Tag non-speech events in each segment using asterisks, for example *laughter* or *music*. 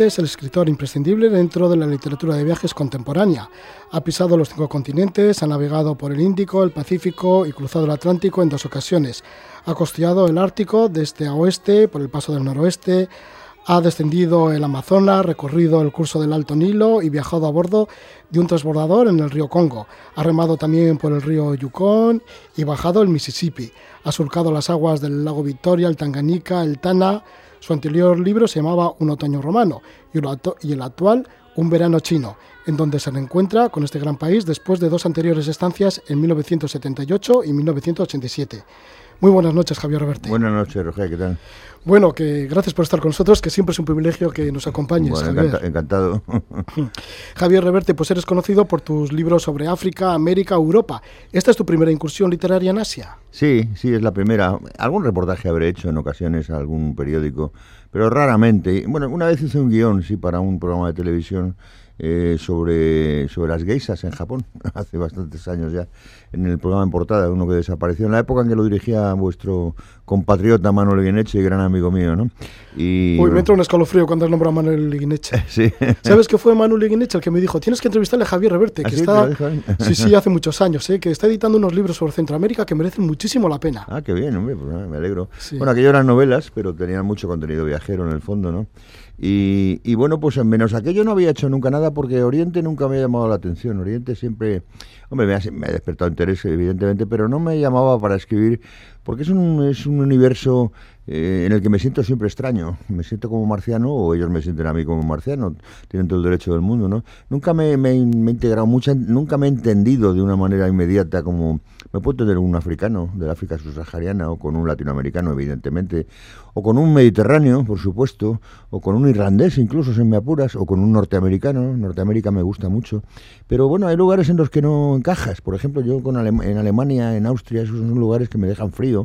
Es el escritor imprescindible dentro de la literatura de viajes contemporánea. Ha pisado los cinco continentes, ha navegado por el Índico, el Pacífico y cruzado el Atlántico en dos ocasiones. Ha costeado el Ártico de este a oeste por el paso del noroeste, ha descendido el Amazonas, recorrido el curso del Alto Nilo y viajado a bordo de un transbordador en el río Congo. Ha remado también por el río Yukon y bajado el Mississippi. Ha surcado las aguas del lago Victoria, el Tanganica, el Tana. Su anterior libro se llamaba Un otoño romano y el actual Un verano chino, en donde se reencuentra con este gran país después de dos anteriores estancias en 1978 y 1987. Muy buenas noches, Javier Reverte. Buenas noches, Roger, ¿qué tal? Bueno, que gracias por estar con nosotros, que siempre es un privilegio que nos acompañes. Javier. encantado. *laughs* Javier Reverte, pues eres conocido por tus libros sobre África, América, Europa. ¿Esta es tu primera incursión literaria en Asia? Sí, sí, es la primera. Algún reportaje habré hecho en ocasiones a algún periódico, pero raramente. Bueno, una vez hice un guion, sí, para un programa de televisión eh, sobre, sobre las geisas en Japón, *laughs* hace bastantes años ya, en el programa en portada, uno que desapareció en la época en que lo dirigía vuestro compatriota Manuel Guineche, gran amigo mío, ¿no? Y, Uy, me entra un escalofrío cuando has nombrado a Manuel Guineche. *laughs* sí. ¿Sabes que fue Manuel Guineche el que me dijo, tienes que entrevistarle a Javier Reverte, que ¿Ah, está... *laughs* sí, sí, hace muchos años, ¿eh? que está editando unos libros sobre Centroamérica que merecen muchísimo la pena. Ah, qué bien, hombre, pues, me alegro. Bueno, aquello eran novelas, pero tenían mucho contenido viajero en el fondo, ¿no? Y, y, bueno, pues menos aquello no había hecho nunca nada porque Oriente nunca me ha llamado la atención. Oriente siempre, hombre, me me ha despertado interés, evidentemente, pero no me llamaba para escribir porque es un, es un universo eh, en el que me siento siempre extraño. Me siento como marciano o ellos me sienten a mí como marciano. Tienen todo el derecho del mundo, ¿no? Nunca me, me, he integrado mucho, nunca me he entendido de una manera inmediata como me puedo entender un africano del África subsahariana o con un latinoamericano, evidentemente, o con un mediterráneo, por supuesto, o con un irlandés, incluso si me apuras, o con un norteamericano. Norteamérica me gusta mucho. Pero bueno, hay lugares en los que no encajas. Por ejemplo, yo con en Alemania, en Austria, esos son lugares que me dejan frío,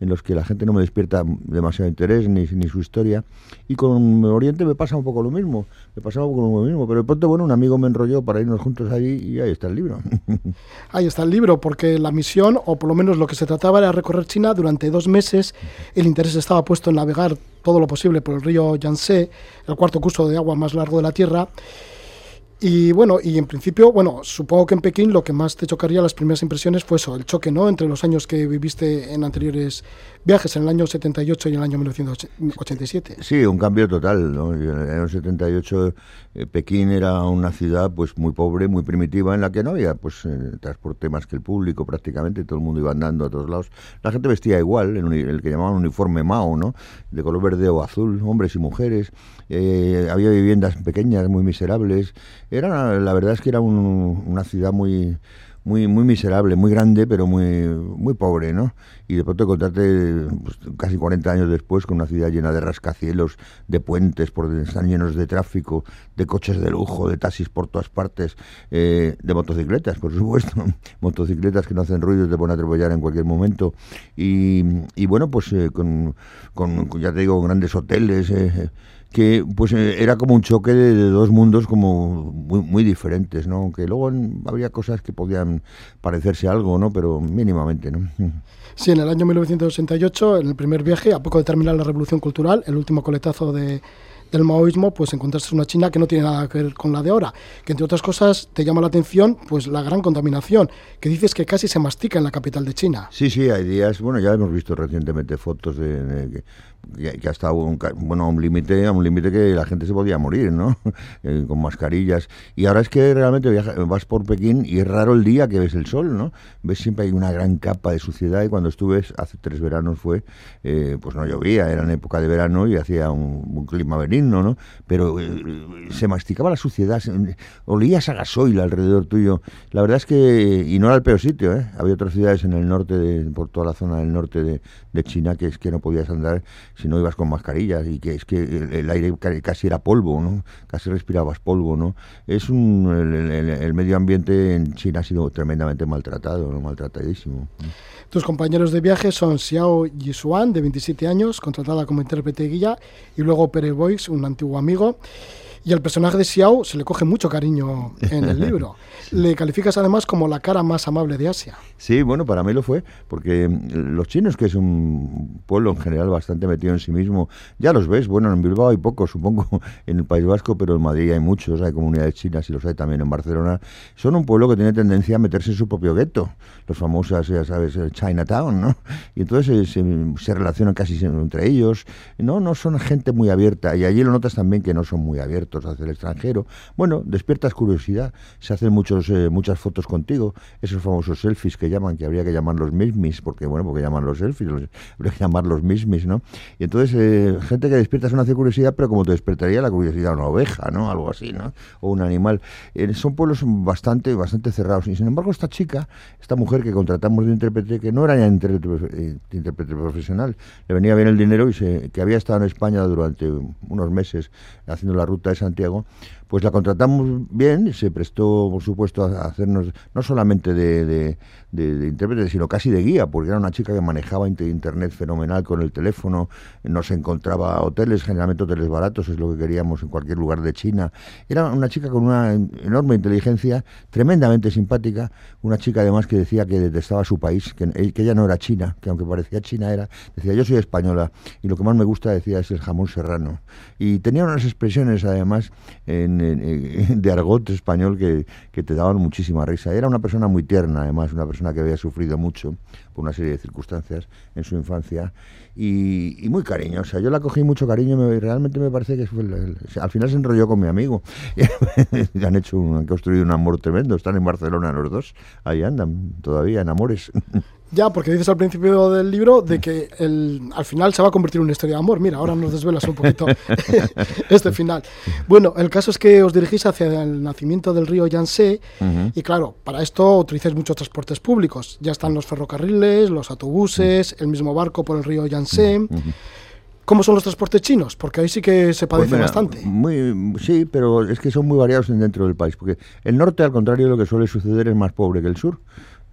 en los que la gente no me despierta demasiado interés ni, ni su historia. Y con Oriente me pasa un poco lo mismo. Me pasa un poco lo mismo. Pero de pronto, bueno, un amigo me enrolló para irnos juntos allí y ahí está el libro. *laughs* ahí está el libro, porque la misión, o por lo menos lo que se trataba era recorrer China durante dos meses. El interés estaba puesto navegar todo lo posible por el río Yangtze, el cuarto curso de agua más largo de la Tierra. Y bueno, y en principio, bueno, supongo que en Pekín lo que más te chocaría las primeras impresiones fue eso, el choque, ¿no? Entre los años que viviste en anteriores viajes, en el año 78 y en el año 1987. Sí, un cambio total, ¿no? En el año 78 eh, Pekín era una ciudad pues muy pobre, muy primitiva, en la que no había pues eh, transporte más que el público prácticamente, todo el mundo iba andando a todos lados. La gente vestía igual, el, el que llamaban uniforme Mao, ¿no? De color verde o azul, hombres y mujeres. Eh, había viviendas pequeñas, muy miserables era, la verdad es que era una ciudad muy, muy, muy miserable, muy grande, pero muy, muy pobre, ¿no? Y de pronto encontrarte pues, casi 40 años después con una ciudad llena de rascacielos, de puentes, por están llenos de tráfico, de coches de lujo, de taxis por todas partes, eh, de motocicletas, por supuesto, *laughs* motocicletas que no hacen ruido te pueden atropellar en cualquier momento. Y, y bueno, pues eh, con, con, ya te digo, grandes hoteles. Eh, que pues eh, era como un choque de, dos mundos como muy, muy, diferentes, ¿no? Aunque luego habría cosas que podían parecerse algo, ¿no? Pero mínimamente, ¿no? Sí, en el año 1968, en el primer viaje, a poco de terminar la Revolución Cultural, el último coletazo de, del maoísmo, pues encontraste una China que no tiene nada que ver con la de ahora, que entre otras cosas te llama la atención pues la gran contaminación, que dices que casi se mastica en la capital de China. Sí, sí, hay días, bueno, ya hemos visto recientemente fotos de, que, ha estado un, bueno, un límite, un límite que la gente se podía morir, ¿no? *laughs* Eh, con mascarillas. Y ahora es que realmente vas por Pekín y es raro el día que ves el sol, ¿no? Ves siempre hay una gran capa de suciedad y cuando estuve hace tres veranos fue, eh, pues no llovía, era en época de verano y hacía un, clima benigno, ¿no? Pero eh, se masticaba la suciedad, olías a gasoil alrededor tuyo. La verdad es que, y no era el peor sitio, ¿eh? Había otras ciudades en el norte, de, por toda la zona del norte de, de China que es que no podías andar si no ibas con mascarillas y que es que el, aire casi era polvo, ¿no? Casi respirabas polvo, ¿no? Es un, el, medio ambiente en China ha sido tremendamente maltratado, ¿no? maltratadísimo. Tus compañeros de viaje son Xiao Yisuan, de 27 años, contratada como intérprete guía, y luego Pere Boix, un antiguo amigo. Y al personaje de Xiao se le coge mucho cariño en el libro. *laughs* Le calificas además como la cara más amable de Asia. Sí, bueno, para mí lo fue, porque los chinos, que es un pueblo en general bastante metido en sí mismo, ya los ves, bueno, en Bilbao hay pocos, supongo, *laughs* en el País Vasco, pero en Madrid hay muchos, hay comunidades chinas y los hay también en Barcelona. Son un pueblo que tiene tendencia a meterse en su propio gueto, los famosos, ya sabes, Chinatown, ¿no? *laughs* Y entonces se, se relacionan casi entre ellos, no, no son gente muy abierta, y allí lo notas también que no son muy abiertos hacia el extranjero. Bueno, despiertas curiosidad, se hacen muchos, eh, muchas fotos contigo, esos famosos selfies que llaman, que habría que llamarlos mismis, porque bueno, porque llaman los selfies, habría que llamarlos mismis, ¿no? Y entonces, eh, gente que despiertas una curiosidad, pero como te despertaría la curiosidad una oveja, ¿no? Algo así, ¿no? O un animal. Eh, son pueblos bastante, bastante cerrados. Y sin embargo, esta chica, esta mujer que contratamos de intérprete, que no era intérprete, intérprete profesional, le venía bien el dinero y se, que había estado en España durante unos meses haciendo la ruta Santiago, pues la contratamos bien, se prestó, por supuesto, a hacernos no solamente de, intérprete, sino casi de guía, porque era una chica que manejaba internet fenomenal con el teléfono, nos encontraba hoteles, generalmente hoteles baratos, es lo que queríamos en cualquier lugar de China. Era una chica con una enorme inteligencia, tremendamente simpática, una chica además que decía que detestaba su país, que, que ella no era china, que aunque parecía china era, decía yo soy española y lo que más me gusta, decía, es el jamón serrano. Y tenía unas expresiones además de argot español que, que te daban muchísima risa. Era una persona muy tierna, además, una persona que había sufrido mucho por una serie de circunstancias en su infancia y, muy cariñosa. Yo la cogí mucho cariño y realmente me parece que fue al final se enrolló con mi amigo. y *laughs* han hecho han construido un amor tremendo. Están en Barcelona los dos. Ahí andan todavía en amores. Ya, porque dices al principio del libro de que el, al final se va a convertir en una historia de amor. Mira, ahora nos desvelas un poquito *laughs* este final. Bueno, el caso es que os dirigís hacia el nacimiento del río Yangtze y claro, para esto utilizáis muchos transportes públicos. Ya están los ferrocarriles, los autobuses, el mismo barco por el río Yangtze. ¿Cómo son los transportes chinos? Porque ahí sí que se padece pues bastante. Muy, sí, pero es que son muy variados dentro del país. Porque el norte, al contrario de lo que suele suceder, es más pobre que el sur.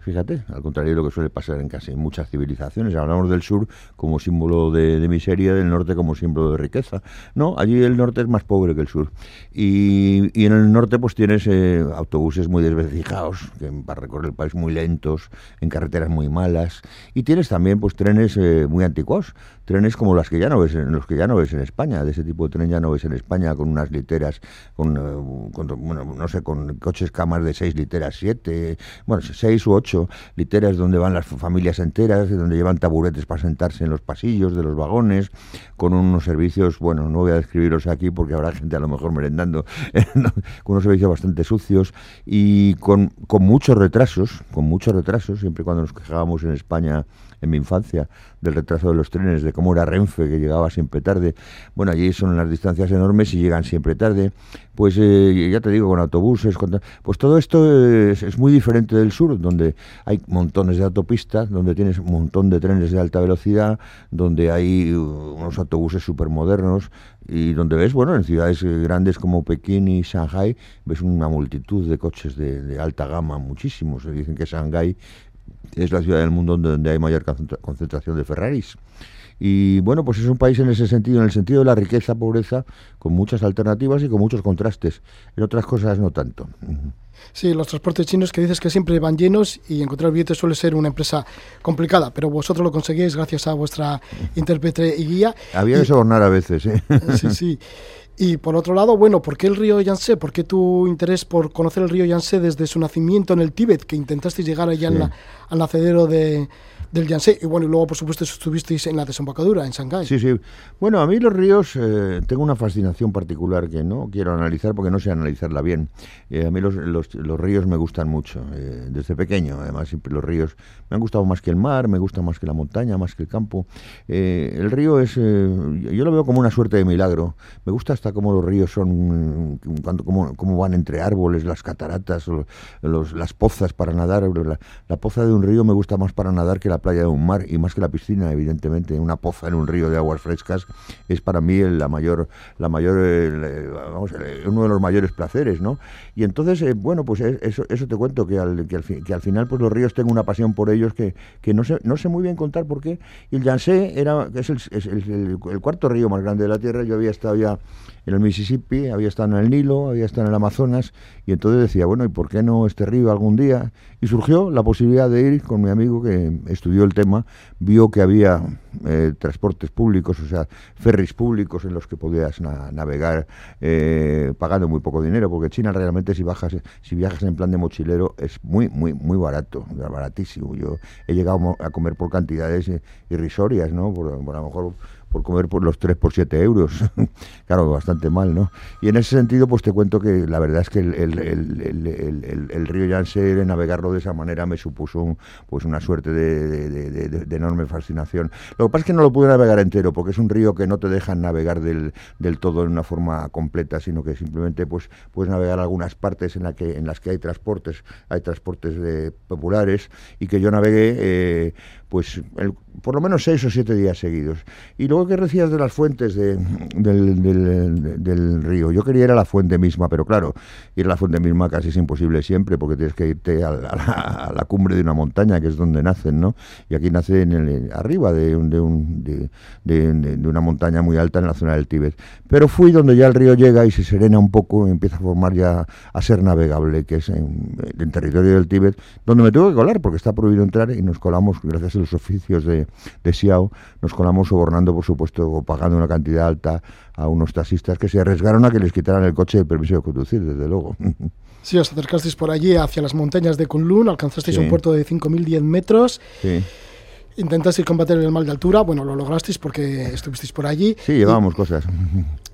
Fíjate, al contrario de lo que suele pasar en casi muchas civilizaciones. Hablamos del sur como símbolo de, miseria, del norte como símbolo de riqueza. No, allí el norte es más pobre que el sur. Y, en el norte pues tienes eh, autobuses muy desvecijados, que para recorrer el país muy lentos, en carreteras muy malas. Y tienes también pues trenes eh, muy antiguos, trenes como las que ya no ves en, los que ya no ves en España. De ese tipo de tren ya no ves en España, con unas literas, con, eh, bueno, no sé, con coches camas de seis literas, siete, bueno, seis u ocho literas donde van las familias enteras, donde llevan taburetes para sentarse en los pasillos de los vagones, con unos servicios, bueno, no voy a describirlos aquí porque habrá gente a lo mejor merendando, *laughs* con unos servicios bastante sucios y con, con muchos retrasos, con muchos retrasos, siempre cuando nos quejábamos en España en mi infancia del retraso de los trenes, de cómo era Renfe, que llegaba siempre tarde. Bueno, allí son las distancias enormes y llegan siempre tarde. Pues eh, ya te digo, con autobuses, pues todo esto es, muy diferente del sur, donde hay montones de autopistas, donde tienes un montón de trenes de alta velocidad, donde hay uh, unos autobuses súper modernos y donde ves, bueno, en ciudades grandes como Pekín y Shanghai, ves una multitud de coches de, de alta gama, muchísimos. Dicen que Shanghai es la ciudad del mundo donde hay mayor concentración de Ferraris. Y bueno, pues es un país en ese sentido, en el sentido de la riqueza, pobreza, con muchas alternativas y con muchos contrastes. En otras cosas no tanto. Sí, los transportes chinos que dices que siempre van llenos y encontrar billetes suele ser una empresa complicada, pero vosotros lo conseguís gracias a vuestra intérprete y guía. Había que sobornar a veces, ¿eh? Sí, sí. *laughs* Y por otro lado, bueno, ¿por qué el río Yangtze? ¿Por qué tu interés por conocer el río Yangtze desde su nacimiento en el Tíbet, que intentaste llegar allá al nacedero de, del Yangtze. Y bueno, y luego, por supuesto, estuvisteis en la desembocadura, en Shanghái. Sí, sí. Bueno, a mí los ríos, eh, tengo una fascinación particular que no quiero analizar porque no sé analizarla bien. Eh, a mí los, los, ríos me gustan mucho, eh, desde pequeño. Además, siempre los ríos me han gustado más que el mar, me gusta más que la montaña, más que el campo. el río es, yo lo veo como una suerte de milagro. Me gusta hasta cómo los ríos son, cuando, cómo, cómo van entre árboles, las cataratas, los, las pozas para nadar. La, la poza de un río me gusta más para nadar que la la playa de un mar y más que la piscina, evidentemente, una poza en un río de aguas frescas es para mí la mayor, la mayor, vamos, uno de los mayores placeres, ¿no? Y entonces, eh, bueno, pues eso, eso te cuento que al, que al, que al final, pues los ríos tengo una pasión por ellos que, que no sé, no sé muy bien contar por qué. Y el Yangtze era, es, el, es el, el cuarto río más grande de la Tierra. Yo había estado ya en el Mississippi, había estado en el Nilo, había estado en el Amazonas, y entonces decía, bueno, ¿y por qué no este río algún día? Y surgió la posibilidad de ir con mi amigo que estudió el tema, vio que había eh, transportes públicos, o sea, ferries públicos en los que podías navegar eh, pagando muy poco dinero, porque China realmente si bajas, si viajas en plan de mochilero es muy, muy, muy barato, baratísimo. Yo he llegado a comer por cantidades irrisorias, ¿no? Por, por a lo mejor por comer por los 3 por 7 euros. *laughs* claro, bastante mal, ¿no? Y en ese sentido, pues te cuento que la verdad es que el, el, río Yangtze, navegarlo de esa manera me supuso pues una suerte de, enorme fascinación. Lo que pasa es que no lo pude navegar entero, porque es un río que no te dejan navegar del, del todo en una forma completa, sino que simplemente pues puedes navegar algunas partes en, la que, en las que hay transportes, hay transportes populares, y que yo navegué eh, pues por lo menos seis o siete días seguidos. Y luego que decías de las fuentes de, del, del, río, yo quería ir a la fuente misma, pero claro, ir a la fuente misma casi es imposible siempre, porque tienes que irte a la, cumbre de una montaña, que es donde nacen, ¿no? Y aquí nace en arriba de, de, un, de, de, una montaña muy alta en la zona del Tíbet. Pero fui donde ya el río llega y se serena un poco y empieza a formar ya a ser navegable, que es en, en territorio del Tíbet, donde me tengo que colar, porque está prohibido entrar y nos colamos gracias a los oficios de, de Xiao, nos colamos sobornando, por supuesto, pagando una cantidad alta a unos taxistas que se arriesgaron a que les quitaran el coche y el permiso de conducir, desde luego. *laughs* Sí, os acercasteis por allí hacia las montañas de Kunlun, alcanzasteis sí. un puerto de 5.010 metros. Sí. Intentasteis combatir el mal de altura, bueno, lo lograsteis porque estuvisteis por allí. Sí, llevábamos cosas. *laughs*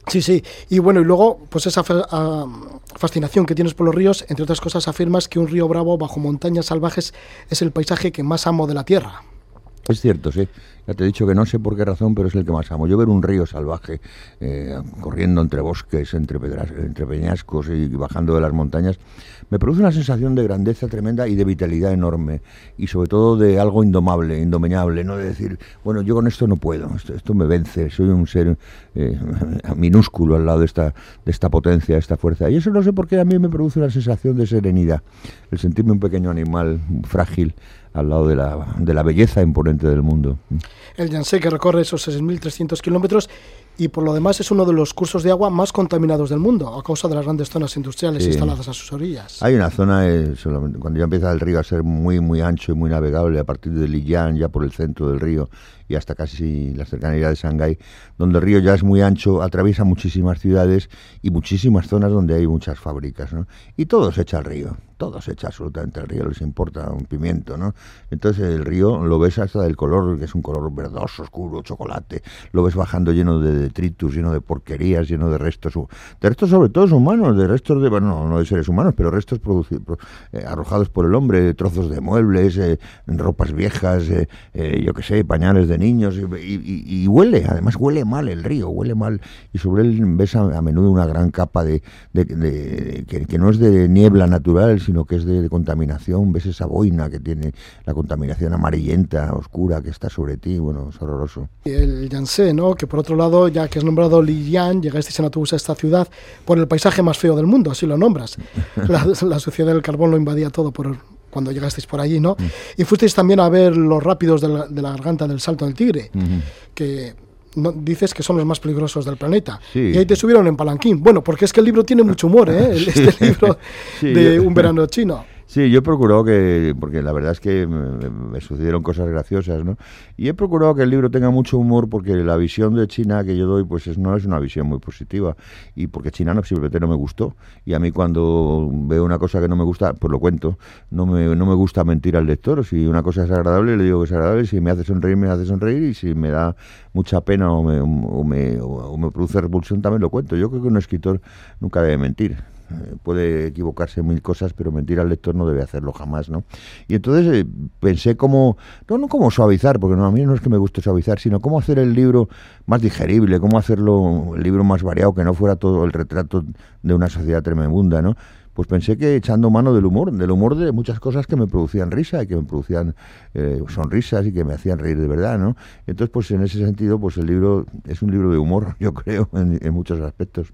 Sí, sí. Y bueno, y luego, pues esa fa uh, fascinación que tienes por los ríos, entre otras cosas, afirmas que un río bravo bajo montañas salvajes es el paisaje que más amo de la Tierra. Es cierto, sí. Ya te he dicho que no sé por qué razón, pero es el que más amo. Yo ver un río salvaje eh, corriendo entre bosques, entre, pedras, entre peñascos y, bajando de las montañas, me produce una sensación de grandeza tremenda y de vitalidad enorme. Y sobre todo de algo indomable, indomeñable, ¿no? De decir, bueno, yo con esto no puedo, esto, esto me vence, soy un ser eh, *laughs* minúsculo al lado de esta, de esta potencia, de esta fuerza. Y eso no sé por qué a mí me produce una sensación de serenidad, el sentirme un pequeño animal frágil al lado de la, de la belleza imponente del mundo. El Yangtze que recorre esos 6.300 kilómetros y por lo demás es uno de los cursos de agua más contaminados del mundo a causa de las grandes zonas industriales sí. instaladas a sus orillas. Hay una zona, eh, cuando ya empieza el río a ser muy muy ancho y muy navegable, a partir de Lijiang, ya por el centro del río y hasta casi la cercanía de Shanghái, donde el río ya es muy ancho, atraviesa muchísimas ciudades y muchísimas zonas donde hay muchas fábricas, ¿no? Y todo se echa al río, todo se echa absolutamente al río, les importa un pimiento, ¿no? Entonces el río lo ves hasta del color, que es un color verdoso, oscuro, chocolate, lo ves bajando lleno de detritus, lleno de porquerías, lleno de restos, de restos sobre todo humanos, de restos de, bueno, no de seres humanos, pero restos producidos, eh, arrojados por el hombre, trozos de muebles, eh, ropas viejas, eh, yo qué sé, pañales de niños, y, y, y, huele, además huele mal el río, huele mal, y sobre él ves a, a menudo una gran capa de, de, de, de que, que, no es de niebla natural, sino que es de, contaminación, ves esa boina que tiene la contaminación amarillenta, oscura, que está sobre ti, bueno, es horroroso. El Yangtze, ¿no? Que por otro lado, ya que has nombrado Lijiang, llegasteis en autobús a esta ciudad por el paisaje más feo del mundo, así lo nombras. *laughs* La, la suciedad del carbón lo invadía todo por, cuando llegasteis por allí, ¿no? Mm. Y fuisteis también a ver los rápidos de la, de la garganta del Salto del Tigre, mm -hmm. que no, dices que son los más peligrosos del planeta. Sí. Y ahí te subieron en palanquín. Bueno, porque es que el libro tiene mucho humor, ¿eh? *laughs* Este libro *laughs* de. Un verano chino. Sí, yo he procurado que, porque la verdad es que me, sucedieron cosas graciosas, ¿no? Y he procurado que el libro tenga mucho humor porque la visión de China que yo doy, pues es, no es una visión muy positiva. Y porque China no, simplemente no me gustó. Y a mí cuando veo una cosa que no me gusta, pues lo cuento. No me, no me gusta mentir al lector. Si una cosa es agradable, le digo que es agradable. Si me hace sonreír, me hace sonreír. Y si me da mucha pena o me, o me, o me produce repulsión, también lo cuento. Yo creo que un escritor nunca debe mentir eh, puede equivocarse en mil cosas, pero mentir al lector no debe hacerlo jamás, ¿no? Y entonces eh, pensé cómo, no, no cómo suavizar, porque no, a mí no es que me guste suavizar, sino cómo hacer el libro más digerible, cómo hacerlo el libro más variado, que no fuera todo el retrato de una sociedad tremenda, ¿no? pues pensé que echando mano del humor, del humor de muchas cosas que me producían risa y que me producían eh, sonrisas y que me hacían reír de verdad, ¿no? Entonces, pues en ese sentido, pues el libro es un libro de humor, *laughs* yo creo, en, muchos aspectos.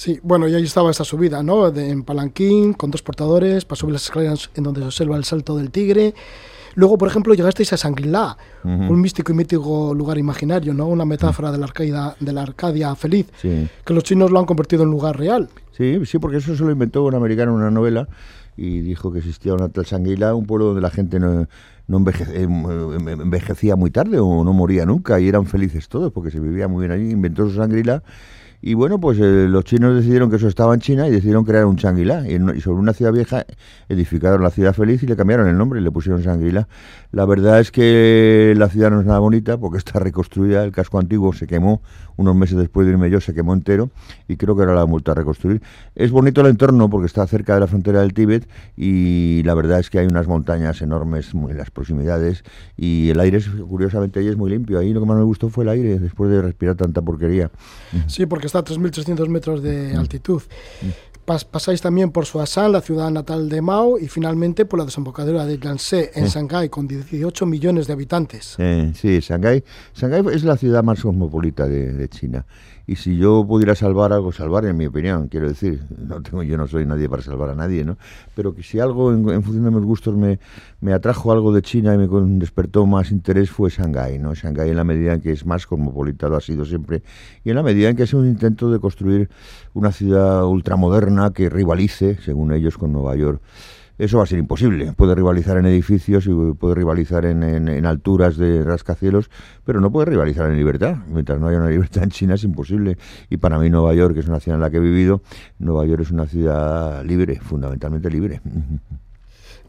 Sí, bueno, y ahí estaba esa subida, ¿no? en palanquín, con dos portadores, para subir las escaleras en donde se observa el salto del tigre. Luego, por ejemplo, llegasteis a Sanguilá, un místico y mítico lugar imaginario, ¿no? Una metáfora de la Arcadia, de la Arcadia feliz, que los chinos lo han convertido en lugar real. Sí, sí, porque eso se lo inventó un americano en una novela y dijo que existía una tal Sanguilá, un pueblo donde la gente no, no eh, envejecía muy tarde o no moría nunca y eran felices todos porque se vivía muy bien allí. Inventó su Sanguilá y bueno, pues eh, los chinos decidieron que eso estaba en China y decidieron crear un Shangri-La. Y, sobre una ciudad vieja edificaron la ciudad feliz y le cambiaron el nombre y le pusieron Shangri-La. La verdad es que la ciudad no es nada bonita porque está reconstruida, el casco antiguo se quemó, unos meses después de irme yo se quemó entero y creo que ahora la han vuelto a reconstruir. Es bonito el entorno porque está cerca de la frontera del Tíbet y la verdad es que hay unas montañas enormes en las proximidades y el aire, curiosamente, ahí es muy limpio. Ahí lo que más me gustó fue el aire después de respirar tanta porquería. Sí, porque está a 3.300 metros de altitud. pasáis también por Suasan, la ciudad natal de Mao, y finalmente por la desembocadura de Yangtze en Shanghái, con 18 millones de habitantes. sí, Shanghái, Shanghái es la ciudad más cosmopolita de China y si yo pudiera salvar algo, salvar en mi opinión, quiero decir, no tengo, yo no soy nadie para salvar a nadie, ¿no? Pero que si algo en, función de mis gustos me, me, atrajo algo de China y me despertó más interés fue Shanghái, ¿no? Shanghái en la medida en que es más cosmopolita, lo ha sido siempre, y en la medida en que es un intento de construir una ciudad ultramoderna que rivalice, según ellos, con Nueva York eso va a ser imposible. Puede rivalizar en edificios y puede rivalizar en, en, alturas de rascacielos, pero no puede rivalizar en libertad. Mientras no haya una libertad en China es imposible. Y para mí Nueva York, que es una ciudad en la que he vivido, Nueva York es una ciudad libre, fundamentalmente libre. *laughs*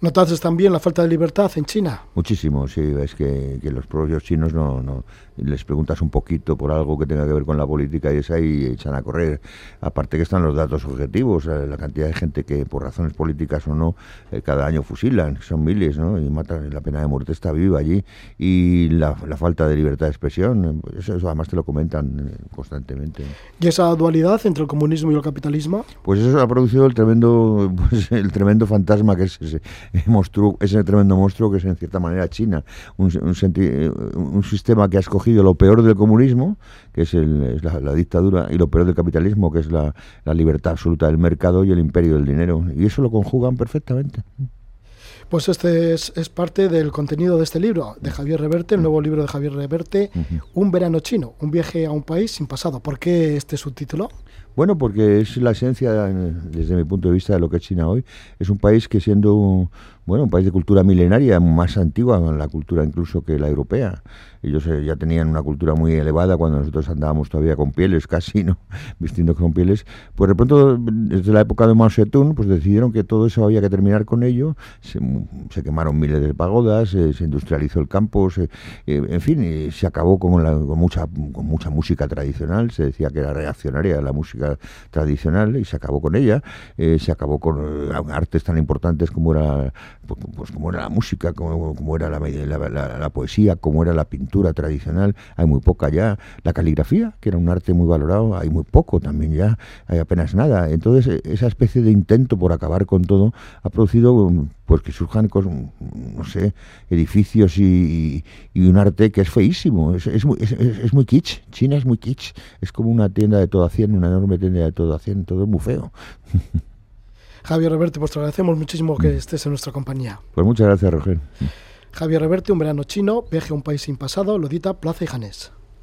¿Notaste también la falta de libertad en China? Muchísimo, sí. Es que, que los propios chinos no, no, les preguntas un poquito por algo que tenga que ver con la política y es ahí echan a correr. Aparte que están los datos objetivos, eh, la cantidad de gente que por razones políticas o no eh, cada año fusilan, son miles, ¿no? Y matan, la pena de muerte está viva allí y la, falta de libertad de expresión, eso, además te lo comentan eh, constantemente. ¿Y esa dualidad entre el comunismo y el capitalismo? Pues eso ha producido el tremendo, *laughs* pues, el tremendo fantasma que es ese *laughs* monstruo, ese tremendo monstruo que es en cierta manera China, un, un, un sistema que ha escogido lo peor del comunismo, que es, la, dictadura, y lo peor del capitalismo, que es la, libertad absoluta del mercado y el imperio del dinero. Y eso lo conjugan perfectamente. Pues este es, parte del contenido de este libro, de Javier Reverte, el nuevo libro de Javier Reverte, Un verano chino, un viaje a un país sin pasado. ¿Por qué este subtítulo? Bueno, porque es la esencia, desde mi punto de vista, de lo que es China hoy. Es un país que siendo bueno, un país de cultura milenaria, más antigua, la cultura incluso que la europea. Ellos eh, ya tenían una cultura muy elevada cuando nosotros andábamos todavía con pieles, *laughs* casi, ¿no? Vistiendo con pieles. Pues de pronto, desde la época de Mao Zedong, pues decidieron que todo eso había que terminar con ello. Se, quemaron miles de pagodas, eh, se industrializó el campo, eh, en fin, se acabó con, la, con, mucha, con mucha música tradicional. Se decía que era reaccionaria la música tradicional y se acabó con ella. se acabó con artes tan importantes como era pues, pues como era la música, como, como era la, la, poesía, como era la pintura tradicional, hay muy poca ya. La caligrafía, que era un arte muy valorado, hay muy poco también ya, hay apenas nada. Entonces, e, esa especie de intento por acabar con todo ha producido pues que surjan, no sé, edificios y, un arte que es feísimo, es, es, muy, es, muy kitsch, China es muy kitsch, es como una tienda de todo a 100, una enorme tienda de todo a 100, todo es muy feo. *laughs* Javier Reverte, pues te agradecemos muchísimo que mm. estés en nuestra compañía. Pues muchas gracias, Roger. Javier Reverte, un verano chino, viaje a un país sin pasado, lo edita Plaza y Janés.